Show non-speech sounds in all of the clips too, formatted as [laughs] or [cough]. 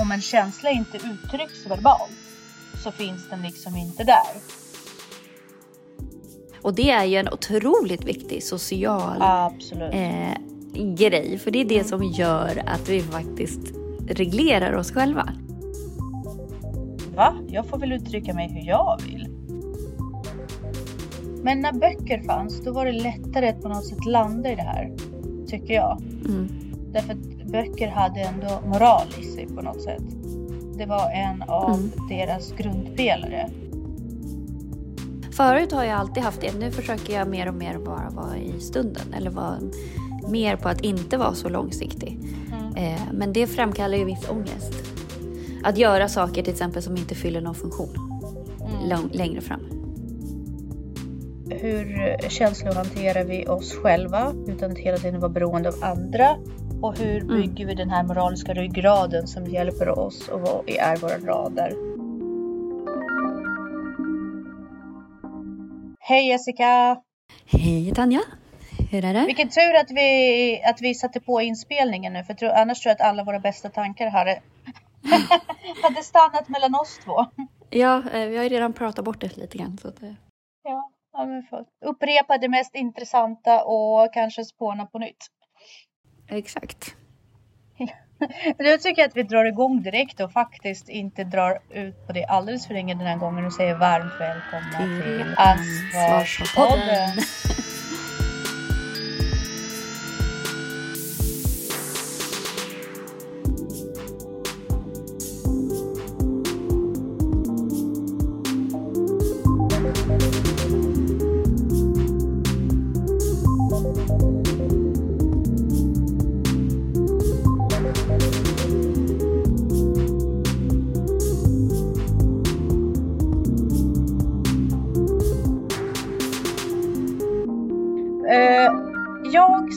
om en känsla inte uttrycks verbalt så finns den liksom inte där. Och det är ju en otroligt viktig social eh, grej. För det är det som gör att vi faktiskt reglerar oss själva. Va? Jag får väl uttrycka mig hur jag vill. Men när böcker fanns, då var det lättare att på något sätt landa i det här. Tycker jag. Mm. Därför böcker hade ändå moral i sig på något sätt. Det var en av mm. deras grundpelare. Förut har jag alltid haft det. Nu försöker jag mer och mer bara vara i stunden. Eller vara mer på att inte vara så långsiktig. Mm. Eh, men det framkallar ju viss ångest. Att göra saker till exempel som inte fyller någon funktion mm. längre fram. Hur känslohanterar vi oss själva utan att hela tiden vara beroende av andra? Och hur mm. bygger vi den här moraliska ryggraden som hjälper oss och vad är våra rader? Hej Jessica! Hej Tanja! Hur är det? Vilken tur att vi, att vi satte på inspelningen nu för tror, annars tror jag att alla våra bästa tankar hade, [laughs] hade stannat mellan oss två. Ja, eh, vi har ju redan pratat bort det lite grann. Så att... Ja, ja men för upprepa det mest intressanta och kanske spåna på nytt. Exakt. [laughs] Nu tycker jag att vi drar igång direkt och faktiskt inte drar ut på det alldeles för länge den här gången och säger varmt välkomna till Ansvarspodden.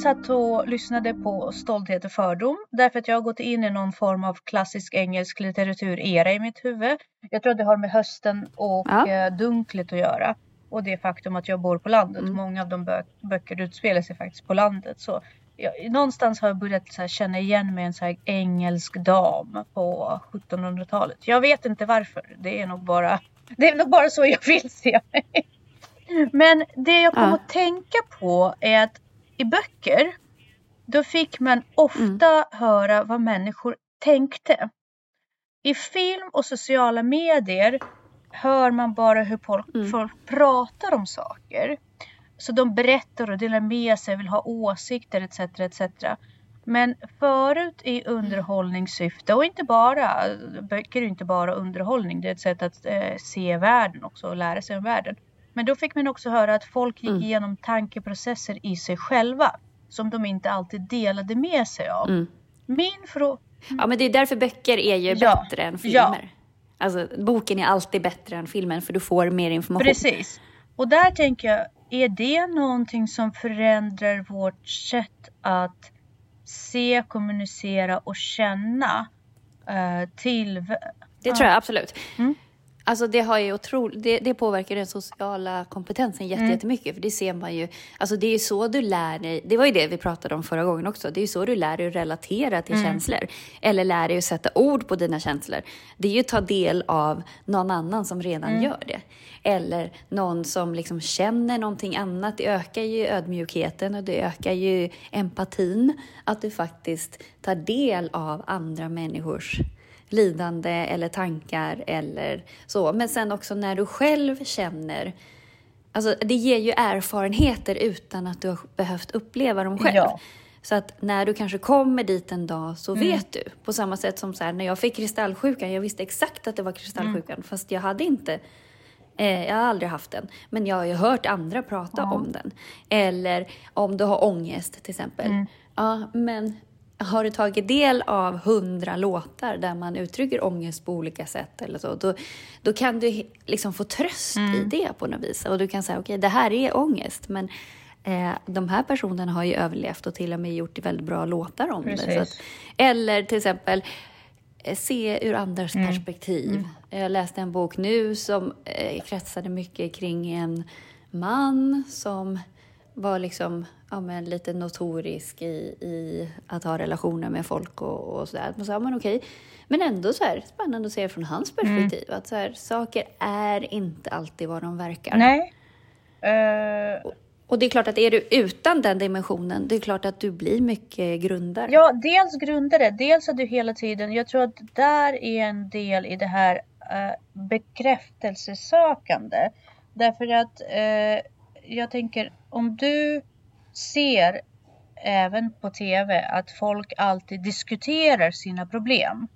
Satt och lyssnade på Stolthet och fördom därför att jag har gått in i någon form av klassisk engelsk litteraturera i mitt huvud. Jag tror att det har med hösten och ja. Eh, dunklet att göra. Och det faktum att jag bor på landet. Mm. Många av de bö böcker utspelar sig faktiskt på landet. Så jag, någonstans har jag börjat känna igen mig en så engelsk dam på 1700-talet. Jag vet inte varför. Det är nog bara, det är nog bara så jag vill se mig. Men det jag kom ja. att tänka på är att i böcker, då fick man ofta mm. höra vad människor tänkte. I film och sociala medier hör man bara hur folk, mm. folk pratar om saker. Så de berättar och delar med sig, vill ha åsikter etc. etc. Men förut i underhållningssyfte och inte bara, böcker är inte bara underhållning, det är ett sätt att eh, se världen också och lära sig om världen. Men då fick man också höra att folk gick mm. igenom tankeprocesser i sig själva som de inte alltid delade med sig av. Mm. Min fråga... Ja, men det är därför böcker är ju ja. bättre än filmer. Ja. Alltså, boken är alltid bättre än filmen för du får mer information. Precis. Och där tänker jag, är det någonting som förändrar vårt sätt att se, kommunicera och känna uh, till... Det tror jag absolut. Mm. Alltså det, har ju otro, det, det påverkar den sociala kompetensen jätte, mm. jättemycket. För det ser man ju. Alltså det är ju så du lär dig. Det var ju det vi pratade om förra gången också. Det är ju så du lär dig att relatera till mm. känslor. Eller lär dig att sätta ord på dina känslor. Det är ju att ta del av någon annan som redan mm. gör det. Eller någon som liksom känner någonting annat. Det ökar ju ödmjukheten och det ökar ju empatin. Att du faktiskt tar del av andra människors lidande eller tankar eller så. Men sen också när du själv känner Alltså det ger ju erfarenheter utan att du har behövt uppleva dem själv. Ja. Så att när du kanske kommer dit en dag så mm. vet du. På samma sätt som så här, när jag fick kristallsjukan, jag visste exakt att det var kristallsjukan mm. fast jag hade inte eh, jag har aldrig haft den, men jag har ju hört andra prata ja. om den. Eller om du har ångest till exempel. Mm. Ja, men har du tagit del av hundra låtar där man uttrycker ångest på olika sätt eller så, då, då kan du liksom få tröst mm. i det på något vis. Och du kan säga, okej, okay, det här är ångest, men eh, de här personerna har ju överlevt och till och med gjort väldigt bra låtar om Precis. det. Att, eller till exempel, eh, se ur andras mm. perspektiv. Mm. Jag läste en bok nu som eh, kretsade mycket kring en man som var liksom ja, men lite notorisk i, i att ha relationer med folk och, och sådär. Man sa, men okej. Men ändå så här, spännande att se från hans mm. perspektiv mm. att så här, saker är inte alltid vad de verkar. Nej. Uh... Och, och det är klart att är du utan den dimensionen, det är klart att du blir mycket grundare. Ja, dels grundare, dels att du hela tiden, jag tror att där är en del i det här uh, bekräftelsesökande. Därför att uh, jag tänker om du ser även på tv att folk alltid diskuterar sina problem.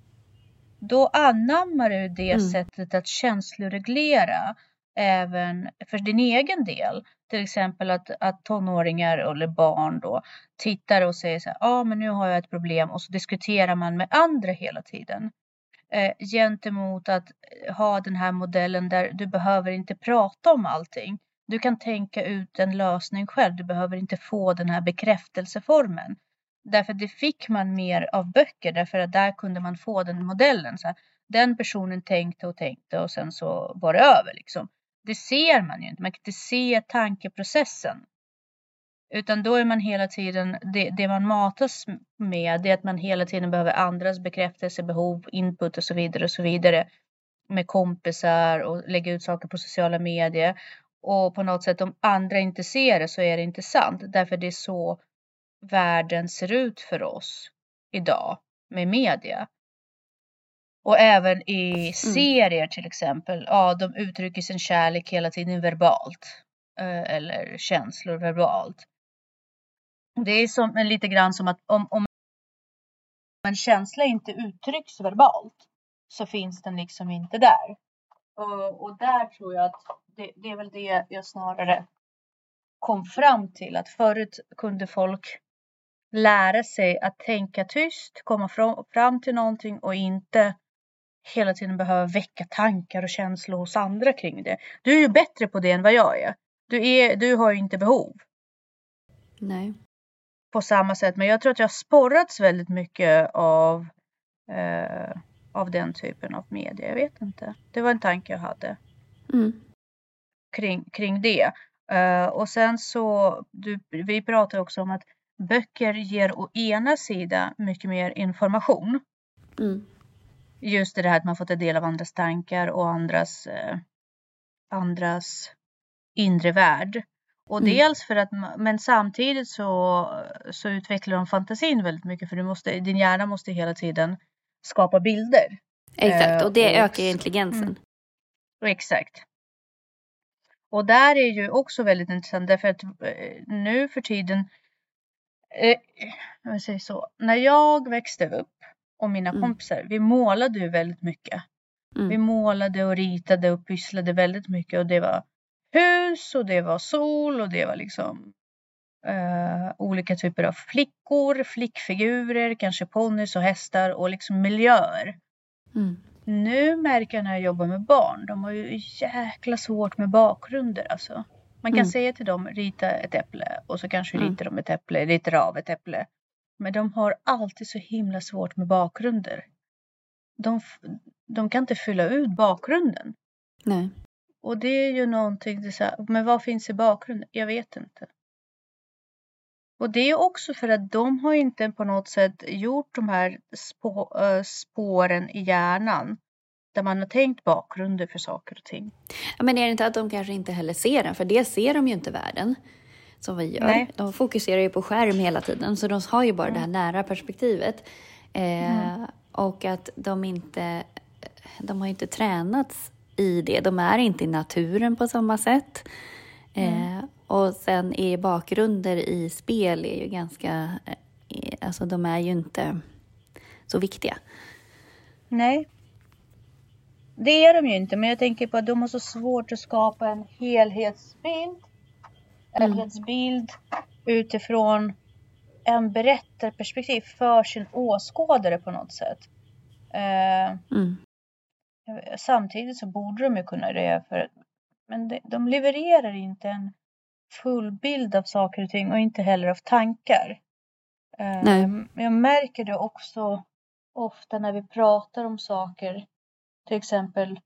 Då anammar du det mm. sättet att känsloreglera även för din egen del. Till exempel att, att tonåringar eller barn då tittar och säger så här, ja ah, men nu har jag ett problem och så diskuterar man med andra hela tiden. Eh, gentemot att ha den här modellen där du behöver inte prata om allting. Du kan tänka ut en lösning själv. Du behöver inte få den här bekräftelseformen. Därför det fick man mer av böcker därför att där kunde man få den modellen. Så här, den personen tänkte och tänkte och sen så var det över liksom. Det ser man ju inte. Man kan inte se tankeprocessen. Utan då är man hela tiden, det, det man matas med det är att man hela tiden behöver andras bekräftelsebehov, input och så vidare och så vidare. Med kompisar och lägga ut saker på sociala medier. Och på något sätt om andra inte ser det så är det inte sant. Därför det är så världen ser ut för oss idag med media. Och även i mm. serier till exempel. Ja, de uttrycker sin kärlek hela tiden verbalt. Eh, eller känslor verbalt. Det är som, lite grann som att om, om en känsla inte uttrycks verbalt så finns den liksom inte där. Och, där tror jag att det, det, är väl det jag snarare kom fram till att förut kunde folk lära sig att tänka tyst, komma fram till någonting och inte hela tiden behöva väcka tankar och känslor hos andra kring det. Du är ju bättre på det än vad jag är. Du, är, du har ju inte behov. Nej. På samma sätt, men jag tror att jag har sporrats väldigt mycket av, eh, av den typen av media. Jag vet inte. Det var en tanke jag hade. Mm. Kring, kring det. Uh, och sen så, du, vi pratar också om att böcker ger å ena sidan mycket mer information. Mm. Just det här att man får ta del av andras tankar och andras, eh, andras inre värld. Och mm. dels för att, men samtidigt så, så utvecklar de fantasin väldigt mycket för du måste, din hjärna måste hela tiden skapa bilder. Exakt, och det eh, och, ökar intelligensen. Mm, exakt. Och där är ju också väldigt intressant därför att eh, nu för tiden, eh, jag säger så, när jag växte upp och mina mm. kompisar, vi målade ju väldigt mycket. Mm. Vi målade och ritade och pysslade väldigt mycket och det var hus och det var sol och det var liksom uh, olika typer av flickor, flickfigurer, kanske ponnys och hästar och liksom miljöer. Mm. Nu märker jag när jag jobbar med barn, de har ju jäkla svårt med bakgrunder alltså. Man kan mm. säga till dem, rita ett äpple och så kanske mm. ritar de ett äpple, ritar av ett äpple. Men de har alltid så himla svårt med bakgrunder. De, de kan inte fylla ut bakgrunden. Nej. Och det är ju någonting, det så här, men vad finns i bakgrunden? Jag vet inte. Och det är också för att de har inte på något sätt gjort de här spå, äh, spåren i hjärnan där man har tänkt bakgrunder för saker och ting. Ja, men är det inte att de kanske inte heller ser den? För det ser de ju inte världen som vi gör. Nej. De fokuserar ju på skärm hela tiden, så de har ju bara mm. det här nära perspektivet. Eh, mm. Och att de inte, de har inte tränats i det. De är inte i naturen på samma sätt. Mm. Och sen är bakgrunder i spel är ju ganska, eh, alltså de är ju inte så viktiga. Nej. Det är de ju inte, men jag tänker på att de har så svårt att skapa en helhetsbild helhetsbild utifrån en berättarperspektiv för sin åskådare på något sätt. Eh, mm. Samtidigt så borde de ju kunna det för men de, de levererar inte en full bild av saker och ting och inte heller av tankar. Nej. Jag märker det också ofta när vi pratar om saker. Till exempel,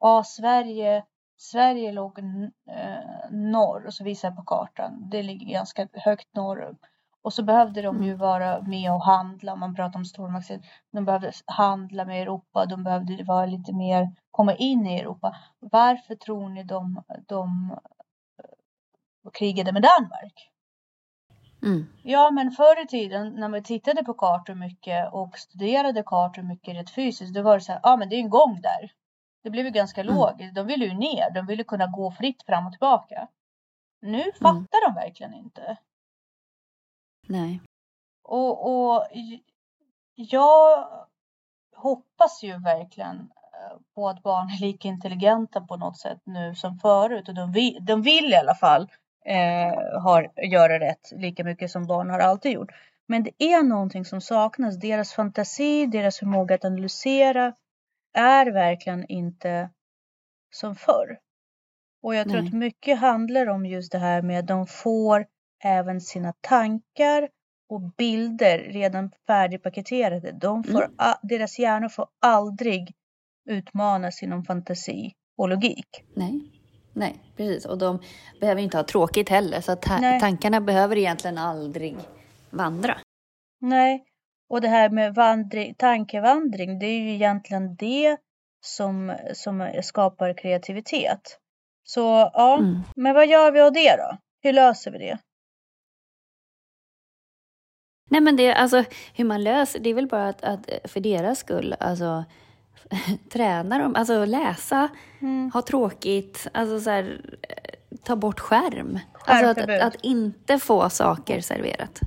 ja, Sverige Sverige låg eh, norr och så visar jag på kartan. Det ligger ganska högt norr. Och så behövde de ju mm. vara med och handla. Man pratar om stormakter. De behövde handla med Europa. De behövde vara lite mer, komma in i Europa. Varför tror ni de, de eh, krigade med Danmark? Mm. Ja, men förr i tiden när man tittade på kartor mycket och studerade kartor mycket rätt fysiskt, då var det så här, ja men det är en gång där. Det blev ju ganska mm. logiskt. De ville ju ner, de ville kunna gå fritt fram och tillbaka. Nu mm. fattar mm. de verkligen inte. Nej. Och, och jag hoppas ju verkligen eh, på att barn är lika intelligenta på något sätt nu som förut. Och de vill, de vill i alla fall eh, har, göra rätt lika mycket som barn har alltid gjort. Men det är någonting som saknas. Deras fantasi, deras förmåga att analysera är verkligen inte som förr. Och jag tror Nej. att mycket handlar om just det här med att de får även sina tankar och bilder redan färdigpaketerade. De får, mm. Deras hjärnor får aldrig utmanas inom fantasi och logik. Nej. Nej, precis. Och de behöver inte ha tråkigt heller, så ta tankarna behöver egentligen aldrig vandra. Nej, och det här med vandring, tankevandring, det är ju egentligen det som, som skapar kreativitet. Så ja, mm. men vad gör vi av det då? Hur löser vi det? Nej men det, alltså hur man löser, det är väl bara att, att för deras skull, alltså träna dem, alltså läsa, mm. ha tråkigt, alltså så här, ta bort skärm. Alltså att, att, inte få saker serverat.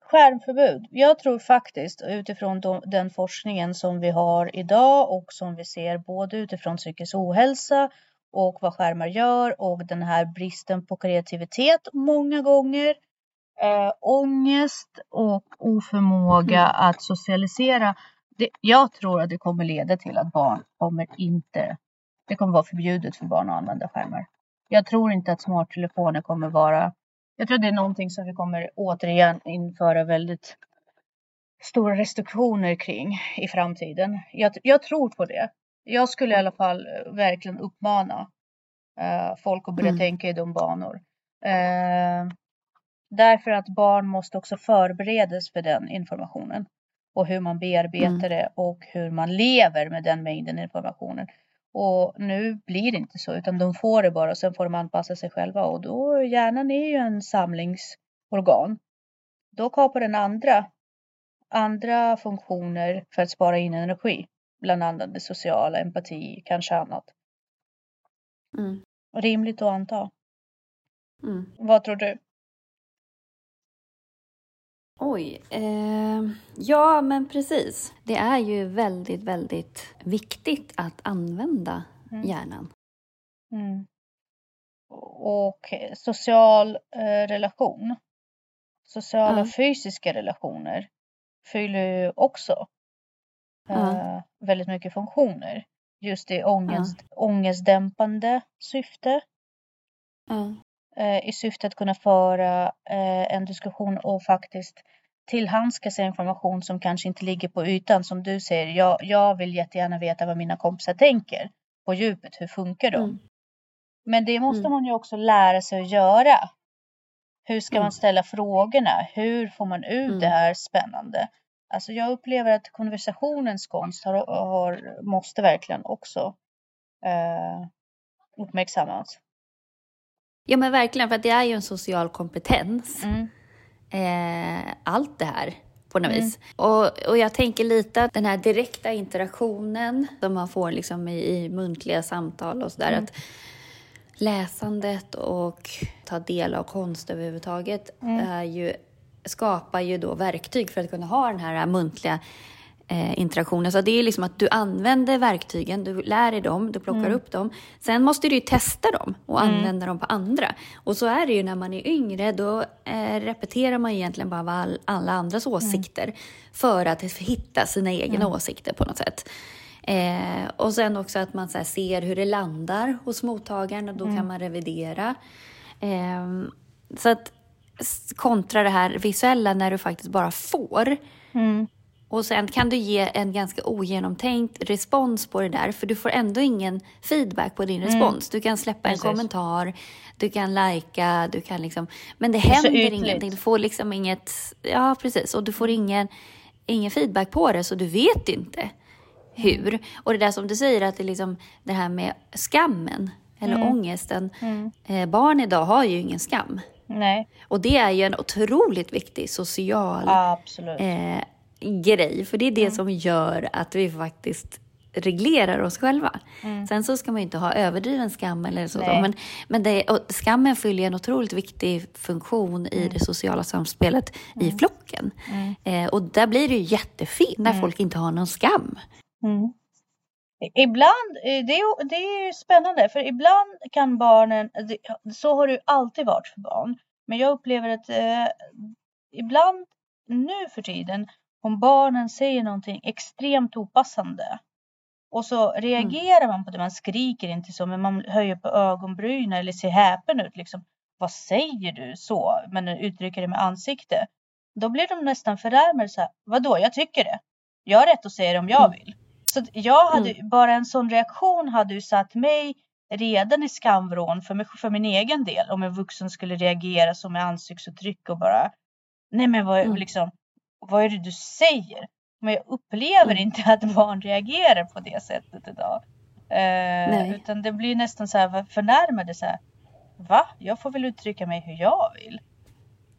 Skärmförbud. Jag tror faktiskt utifrån de, den forskningen som vi har idag och som vi ser både utifrån psykisk ohälsa och vad skärmar gör och den här bristen på kreativitet många gånger. Äh, ångest och oförmåga mm. att socialisera det, jag tror att det kommer leda till att barn kommer inte, det kommer vara förbjudet för barn att använda skärmar. Jag tror inte att smarttelefoner kommer vara, jag tror det är någonting som vi kommer återigen införa väldigt stora restriktioner kring i framtiden. Jag, jag tror på det. Jag skulle i alla fall verkligen uppmana uh, folk att börja mm. tänka i de banor. Uh, därför att barn måste också förberedas för den informationen och hur man bearbetar mm. det och hur man lever med den mängden informationen. Och nu blir det inte så utan de får det bara och sen får de anpassa sig själva och då hjärnan är ju en samlingsorgan. Då kapar den andra, andra funktioner för att spara in energi. Bland annat det sociala, empati, kanske annat. Mm. Rimligt att anta. Mm. Vad tror du? Oj. Eh, ja, men precis. Det är ju väldigt, väldigt viktigt att använda mm. hjärnan. Mm. Och social eh, relation. Sociala ja. fysiska relationer fyller ju också ja. eh, väldigt mycket funktioner. Just i ångest, ja. ångestdämpande syfte. Ja. Eh, i syfte att kunna föra eh, en diskussion och faktiskt tillhandskas information som kanske inte ligger på ytan. Som du säger, jag, jag vill jättegärna veta vad mina kompisar tänker på djupet. Hur funkar de? Mm. Men det måste mm. man ju också lära sig att göra. Hur ska mm. man ställa frågorna? Hur får man ut mm. det här spännande? Alltså jag upplever att konversationens konst har, har måste verkligen också eh, uppmärksammas. Ja men verkligen, för det är ju en social kompetens. Mm. Eh, allt det här på något mm. vis. Och, och jag tänker lite att den här direkta interaktionen som man får liksom i, i muntliga samtal och sådär. Mm. Att läsandet och ta del av konst överhuvudtaget mm. är ju, skapar ju då verktyg för att kunna ha den här muntliga eh, interaktionen. Så det är liksom att du använder verktygen, du lär dig dem, du plockar mm. upp dem. Sen måste du ju testa dem och mm. använda dem på andra. Och så är det ju när man är yngre, då eh, repeterar man egentligen bara all, alla andras mm. åsikter mm. för att hitta sina egna mm. åsikter på något sätt. Eh, och sen också att man så ser hur det landar hos mottagaren och då kan mm. man revidera. Eh, så att kontra det här visuella när du faktiskt bara får. Mm Och sen kan du ge en ganska ogenomtänkt respons på det där, för du får ändå ingen feedback på din mm. respons. Du kan släppa Precis. en kommentar, du kan lajka, du kan liksom... Men det händer ingenting. Du får liksom inget... Ja, precis. Och du får ingen, ingen feedback på det, så du vet inte hur. Och det där som du säger, att det, liksom, det här med skammen eller mm. ångesten. Mm. Eh, barn idag har ju ingen skam. Nej. Och det är ju en otroligt viktig social eh, grej. För det är det mm. som gör att vi faktiskt reglerar oss själva. Mm. Sen så ska man ju inte ha överdriven skam eller så. Men, men det, skammen fyller en otroligt viktig funktion i mm. det sociala samspelet i mm. flocken. Mm. Eh, och där blir det ju jättefint när folk inte har någon skam. Ibland, eh, det är, det är spännande för ibland kan barnen, så har det alltid varit för barn, men jag upplever att eh, ibland nu för tiden om barnen säger någonting extremt opassande och så reagerar mm. man på det, man skriker inte så men man höjer på ögonbrynen eller ser häpen ut liksom. Vad säger du så? Men uttrycker det med ansikte. Då blir de nästan förnärmade så här. Vadå, jag tycker det. Jag har rätt att säga det om jag mm. vill. Så jag hade, mm. bara en sån reaktion hade ju satt mig redan i skamvrån för, mig, för min egen del. Om en vuxen skulle reagera så med ansiktsuttryck och bara Nej men vad, mm. liksom, vad är det du säger? Men jag upplever mm. inte att barn reagerar på det sättet idag. Eh, utan det blir nästan så här förnärmade så här. Va? Jag får väl uttrycka mig hur jag vill.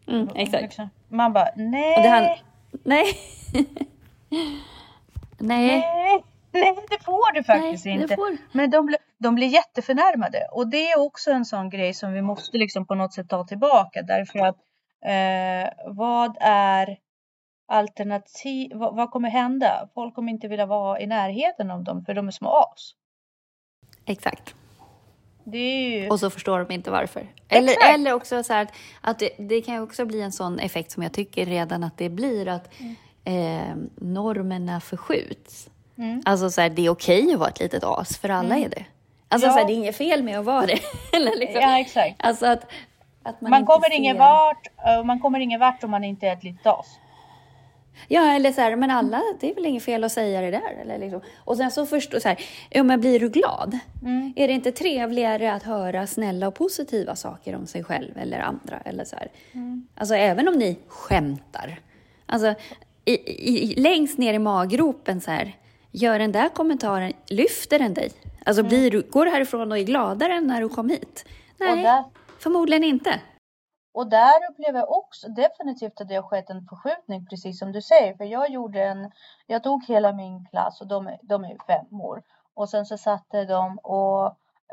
Mm, exakt. Liksom, man bara nej. Han, [laughs] nej. Nej. Nej, det får du faktiskt Nej, inte. Får... Men de, de blir jätteförnärmade och det är också en sån grej som vi måste liksom på något sätt ta tillbaka därför att eh, vad är alternativ, vad, vad, kommer hända? Folk kommer inte vilja vara i närheten av dem för de är små as. Då. Ju... Och så förstår de inte varför. Eller, eller också så att, att det, det, kan också bli en sån effekt som jag tycker redan att det blir att mm eh, normerna förskjuts. Mm. Alltså så här, det är okej att vara ett litet as, för alla mm. är det. Alltså ja. så här, det är inget fel med att vara det. [laughs] Eller liksom. Ja, exakt. Alltså att, att man, man kommer ser... ingen vart, man kommer ingen vart om man inte är ett litet as. Ja, eller så här, men alla, det är väl inget fel att säga det där. Eller liksom. Och sen så förstår så här, ja men blir du glad? Mm. Är det inte trevligare att höra snälla och positiva saker om sig själv eller andra? Eller så här. Mm. Alltså även om ni skämtar. Alltså, i, i, längst ner i maggropen så här, gör den där kommentaren, lyfter den dig? Alltså mm. blir du, går du härifrån och är gladare än när du kom hit? Nej, förmodligen inte. Och där upplever jag också definitivt att det har skett en förskjutning, precis som du säger. För jag gjorde en, jag tog hela min klass och de, de är fem år. Och sen så satte de och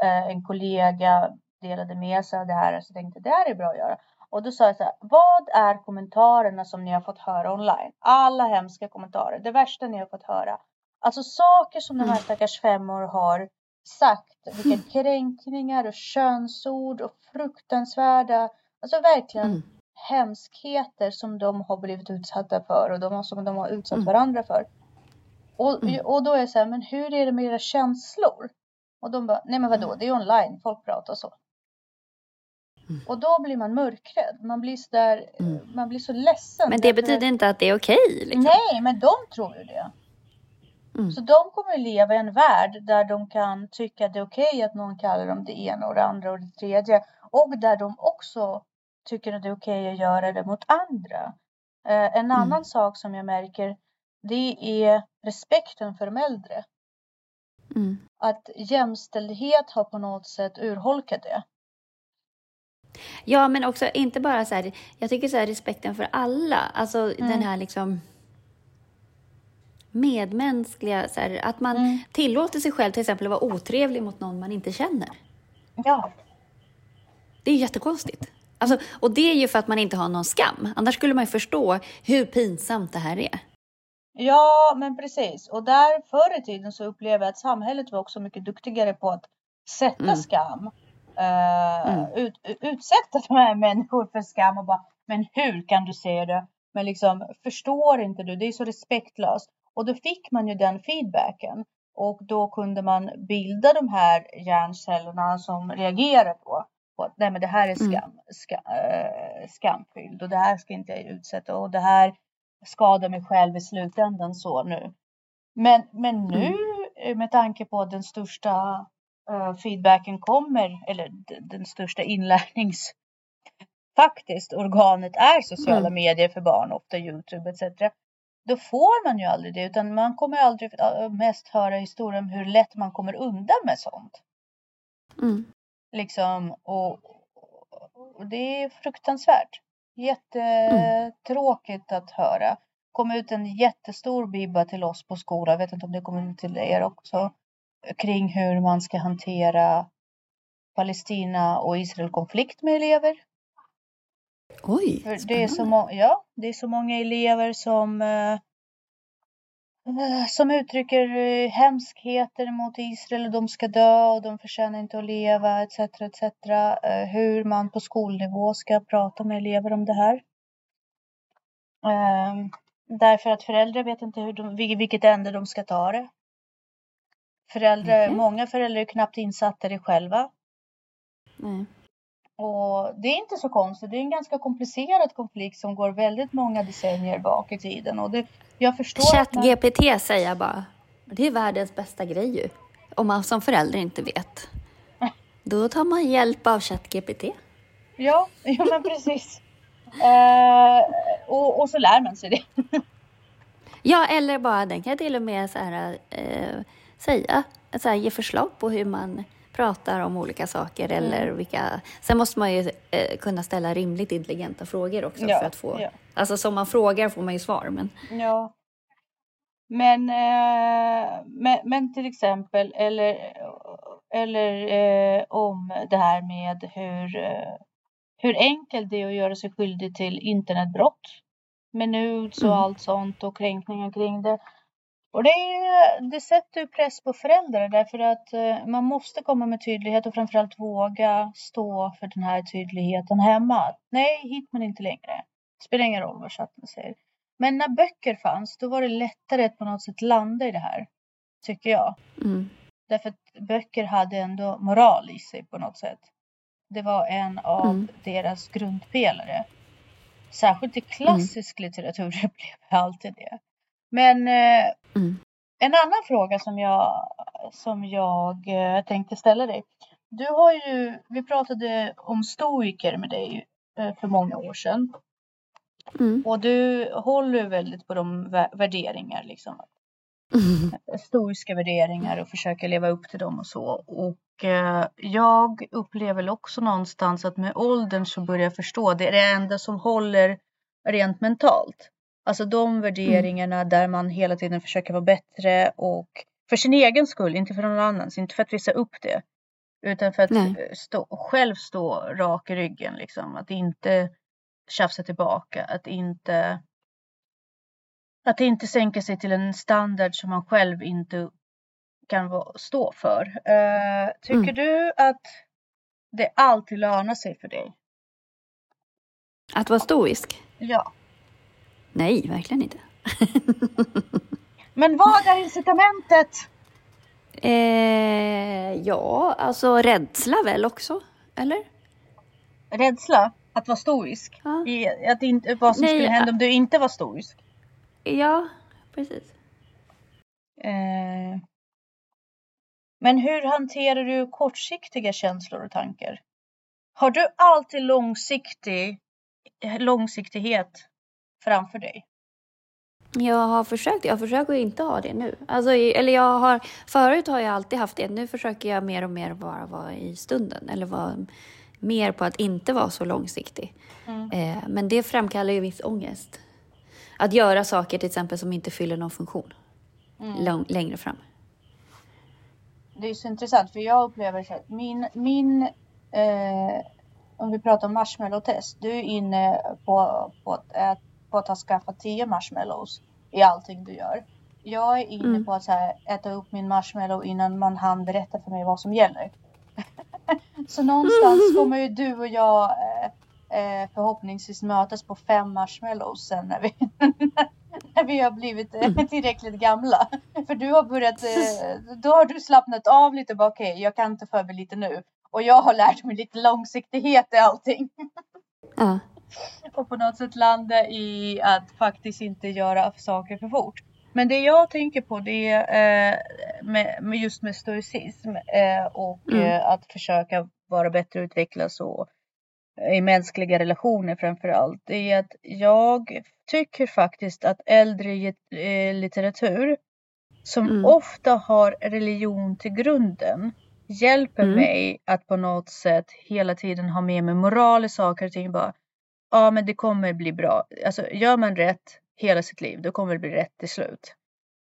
eh, en kollega delade med sig av det här. Så jag tänkte det här är bra att göra. Och då sa jag så här, vad är kommentarerna som ni har fått höra online? Alla hemska kommentarer, det värsta ni har fått höra. Alltså saker som de här mm. stackars femmor har sagt, vilka mm. kränkningar och könsord och fruktansvärda, alltså verkligen mm. hemskheter som de har blivit utsatta för och de, som de har utsatt mm. varandra för. Och, mm. och då är jag så här, men hur är det med era känslor? Och de bara, nej men vadå, det är online, folk pratar så. Mm. Och då blir man mörkrädd. Man blir så där, mm. man blir så ledsen. Men det betyder inte att det är okej? Okay, liksom. Nej, men de tror ju det. Mm. Så de kommer leva i en värld där de kan tycka att det är okej okay att någon kallar dem det ena och det andra och det tredje. Och där de också tycker att det är okej okay att göra det mot andra. Eh, en mm. annan sak som jag märker det är respekten för de äldre. Mm. Att jämställdhet har på något sätt urholkat det. Ja, men också inte bara så här, jag tycker så här respekten för alla, alltså mm. den här liksom medmänskliga, så här, att man mm. tillåter sig själv till exempel att vara otrevlig mot någon man inte känner. Ja. Det är jättekonstigt. Alltså, och det är ju för att man inte har någon skam. Annars skulle man ju förstå hur pinsamt det här är. Ja, men precis. Och där förr i tiden så upplevde jag att samhället var också mycket duktigare på att sätta mm. skam. Uh, mm. ut, utsätta de här människor för skam och bara, men hur kan du säga det? Men liksom, förstår inte du? Det är så respektlöst. Och då fick man ju den feedbacken. Och då kunde man bilda de här hjärncellerna som reagerar på, på att nej men det här är mm. skam, ska, äh, skamfylld och det här ska inte jag utsätta och det här skada mig själv i slutändan så nu. Men, men nu mm. med tanke på den största uh, feedbacken kommer, eller den största inlärnings faktiskt organet är sociala mm. medier för barn, ofta Youtube etc. Då får man ju aldrig det utan man kommer aldrig mest höra historien om hur lätt man kommer undan med sånt. Mm. Liksom och, och det är fruktansvärt. Jättetråkigt mm. att höra. kom ut en jättestor bibba till oss på skolan, jag vet inte om det kommer ut till er också, kring hur man ska hantera Palestina och Israel konflikt med elever. Oj, spännande. det är så Ja, det är så många elever som eh, som uttrycker eh, hemskheter mot Israel och de ska dö och de förtjänar inte att leva etc. etc. Hur man på skolnivå ska prata med elever om det här. Ehm, därför att föräldrar vet inte hur de, vilket ände de ska ta det. Föräldrar, mm. Många föräldrar är knappt insatta i det själva. Mm. Och det är inte så konstigt. Det är en ganska komplicerad konflikt som går väldigt många decennier bak i tiden. Och det, jag förstår ChatGPT man... säger jag bara. Det är världens bästa grej ju. Om man som förälder inte vet. [laughs] Då tar man hjälp av ChatGPT. Ja, [laughs] ja men precis. eh, och, och så lär man sig det. [laughs] ja, eller bara den kan till och med så här, eh, säga, så här, ge förslag på hur man pratar om olika saker mm. eller vilka... Sen måste man ju eh, kunna ställa rimligt intelligenta frågor också ja, för att få... Ja. Alltså som man frågar får man ju svar, men... Ja. Men, eh, men, men till exempel, eller, eller eh, om det här med hur, eh, hur enkelt det är att göra sig skyldig till internetbrott med nudes och mm. allt sånt och kränkningar kring det. Och det, det sätter ju press på föräldrar därför att eh, man måste komma med tydlighet och framförallt våga stå för den här tydligheten hemma. Nej, hit men inte längre. Spelar ingen roll vad chatten säger. Men när böcker fanns, då var det lättare att på något sätt landa i det här. Tycker jag. Mm. Därför att böcker hade ändå moral i sig på något sätt. Det var en av mm. deras grundpelare. Särskilt i klassisk mm. litteratur [laughs] blev det alltid det. Men eh, mm. en annan fråga som jag, som jag eh, tänkte ställa dig. Du har ju, vi pratade om stoiker med dig eh, för många år sedan. Mm. Och du håller väldigt på de värderingar liksom. Mm. [laughs] Stoiska värderingar och försöker leva upp till dem och så. Och eh, jag upplever också någonstans att med åldern så börjar jag förstå. Det är det enda som håller rent mentalt. Alltså de mm. värderingarna mm. där man hela tiden försöker vara bättre och för sin egen skull, inte för någon annans, inte för att visa upp det. Utan för att eh, stå, själv stå rak i ryggen liksom. Att inte tjafsa tillbaka, att inte att inte sänka sig till en standard som man själv inte kan stå för. Uh, tycker mm. du att det alltid lönar sig för dig? Att vara stoisk? Ja. Nej, verkligen inte. [laughs] Men vad är incitamentet? Eh, ja, alltså rädsla väl också, eller? Rädsla? Att vara stoisk? Ja. I, att inte, vad som Nej, skulle hända om du inte var stoisk? Ja, precis. Eh, men hur hanterar du kortsiktiga känslor och tankar? Har du alltid långsiktig, långsiktighet framför dig? Jag har försökt. Jag försöker inte ha det nu. Alltså, eller jag har, förut har jag alltid haft det. Nu försöker jag mer och mer bara vara i stunden. Eller vara mer på att inte vara så långsiktig. Mm. Eh, men det framkallar ju viss ångest. Att göra saker till exempel som inte fyller någon funktion mm. lång, längre fram. Det är så intressant för jag upplever att min, min eh, om vi pratar om marshmallow-test, du är inne på, på att äta på att ha skaffat tio marshmallows i allting du gör. Jag är inne mm. på att så här, äta upp min marshmallow innan man hann berätta för mig vad som gäller. [laughs] så någonstans kommer ju du och jag eh, eh, förhoppningsvis mötas på fem marshmallows sen när vi, [laughs] när vi har blivit eh, mm. tillräckligt gamla. [laughs] För du har börjat, eh, då har du slappnat av lite bara okej, okay, jag kan för mig lite nu. Och jag har lärt mig lite långsiktighet i allting. Ja. Och på något sätt landa i att faktiskt inte göra saker för fort. Men det jag tänker på det är eh, med, med just med stoicism eh, och mm. eh, att försöka vara bättre utvecklas och i mänskliga relationer framför allt. Det är att jag tycker faktiskt att äldre litteratur som mm. ofta har religion till grunden hjälper mm. mig att på något sätt hela tiden ha med mig moral i saker och ting. Bara, ja, men det kommer bli bra. Alltså gör man rätt hela sitt liv, då kommer det bli rätt till slut.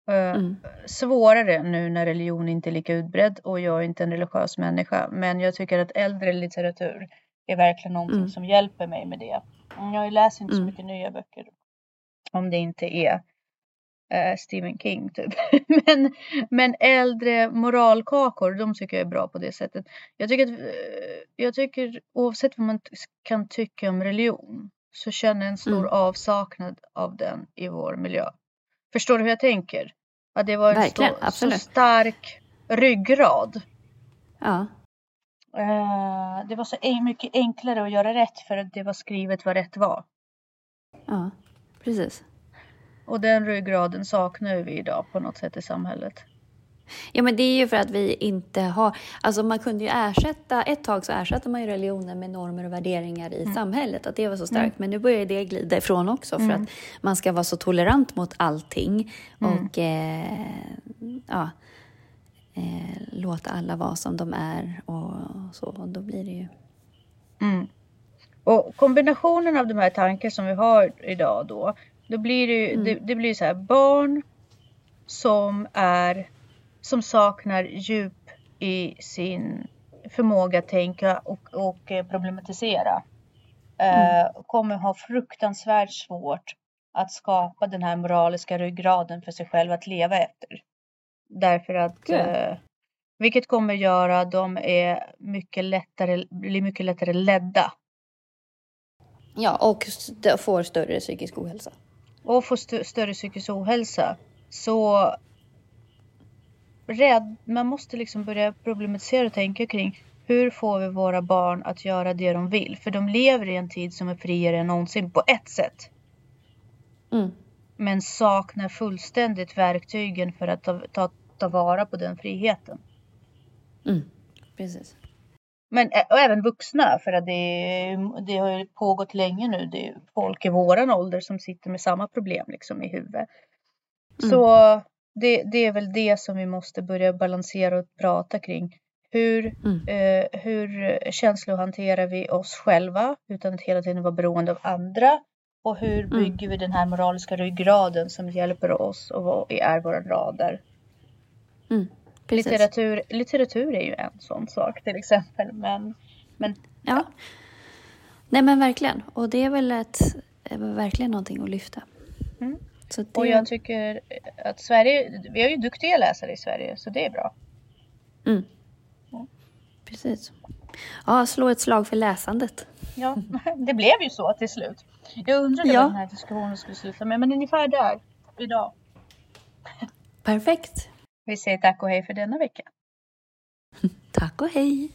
Eh, mm. Svårare nu när religion inte är lika utbredd och jag är inte en religiös människa. Men jag tycker att äldre litteratur är verkligen någonting mm. som hjälper mig med det. Jag läser inte så mm. mycket nya böcker om det inte är eh, Stephen King typ. [laughs] men, men äldre moralkakor, de tycker jag är bra på det sättet. Jag tycker, att, eh, jag tycker oavsett vad man kan tycka om religion så känner jag en stor mm. avsaknad av den i vår miljö. Förstår du hur jag tänker? Att det var en så, så, stark ryggrad. Ja. Uh, det var så mycket enklare att göra rätt för att det var skrivet vad rätt var. Ja, precis. Och den ryggraden saknar vi idag på något sätt i samhället. Ja, men det är ju för att vi inte har... Alltså man kunde ju ersätta... Ett tag så ersatte man ju religionen med normer och värderingar i mm. samhället, att det var så starkt. Mm. Men nu börjar det glida ifrån också för mm. att man ska vara så tolerant mot allting mm. och eh, ja, eh, låta alla vara som de är och så. Och då blir det ju... Mm. Och kombinationen av de här tankarna som vi har idag då, då blir det mm. det, det, blir så här barn som är som saknar djup i sin förmåga att tänka och, och eh, problematisera. Mm. Eh, kommer ha fruktansvärt svårt att skapa den här moraliska ryggraden för sig själv att leva efter. Därför att eh, vilket kommer göra de är mycket lättare, blir mycket lättare ledda. Ja, och får större psykisk ohälsa. Och får st större psykisk ohälsa. Så rädd, man måste liksom börja problematisera och tänka kring hur får vi våra barn att göra det de vill? För de lever i en tid som är friare än någonsin på ett sätt. Mm. Men saknar fullständigt verktygen för att ta, ta, ta vara på den friheten. Mm. Precis. Men och även vuxna, för att det, det har pågått länge nu. Det är folk i våran ålder som sitter med samma problem liksom i huvudet. Mm. Så det, det är väl det som vi måste börja balansera och prata kring. Hur, mm. eh, hur känslohanterar vi oss själva utan att hela tiden vara beroende av andra? Och hur mm. bygger vi den här moraliska ryggraden som hjälper oss och är våra rader? Mm. Litteratur, litteratur är ju en sån sak till exempel. Men, men, ja. ja. Nej men verkligen. Och det är väl ett, är verkligen någonting att lyfta. Mm. Det... Och jag tycker att Sverige, vi har ju duktiga läsare i Sverige så det är bra. Mm. Ja. Precis. Ja, slå ett slag för läsandet. Ja, [laughs] det blev ju så till slut. Jag undrade ja. vad den här diskussionen skulle sluta med, men ungefär där idag. Perfekt. Vi säger tack och hej för denna vecka. [laughs] tack och hej.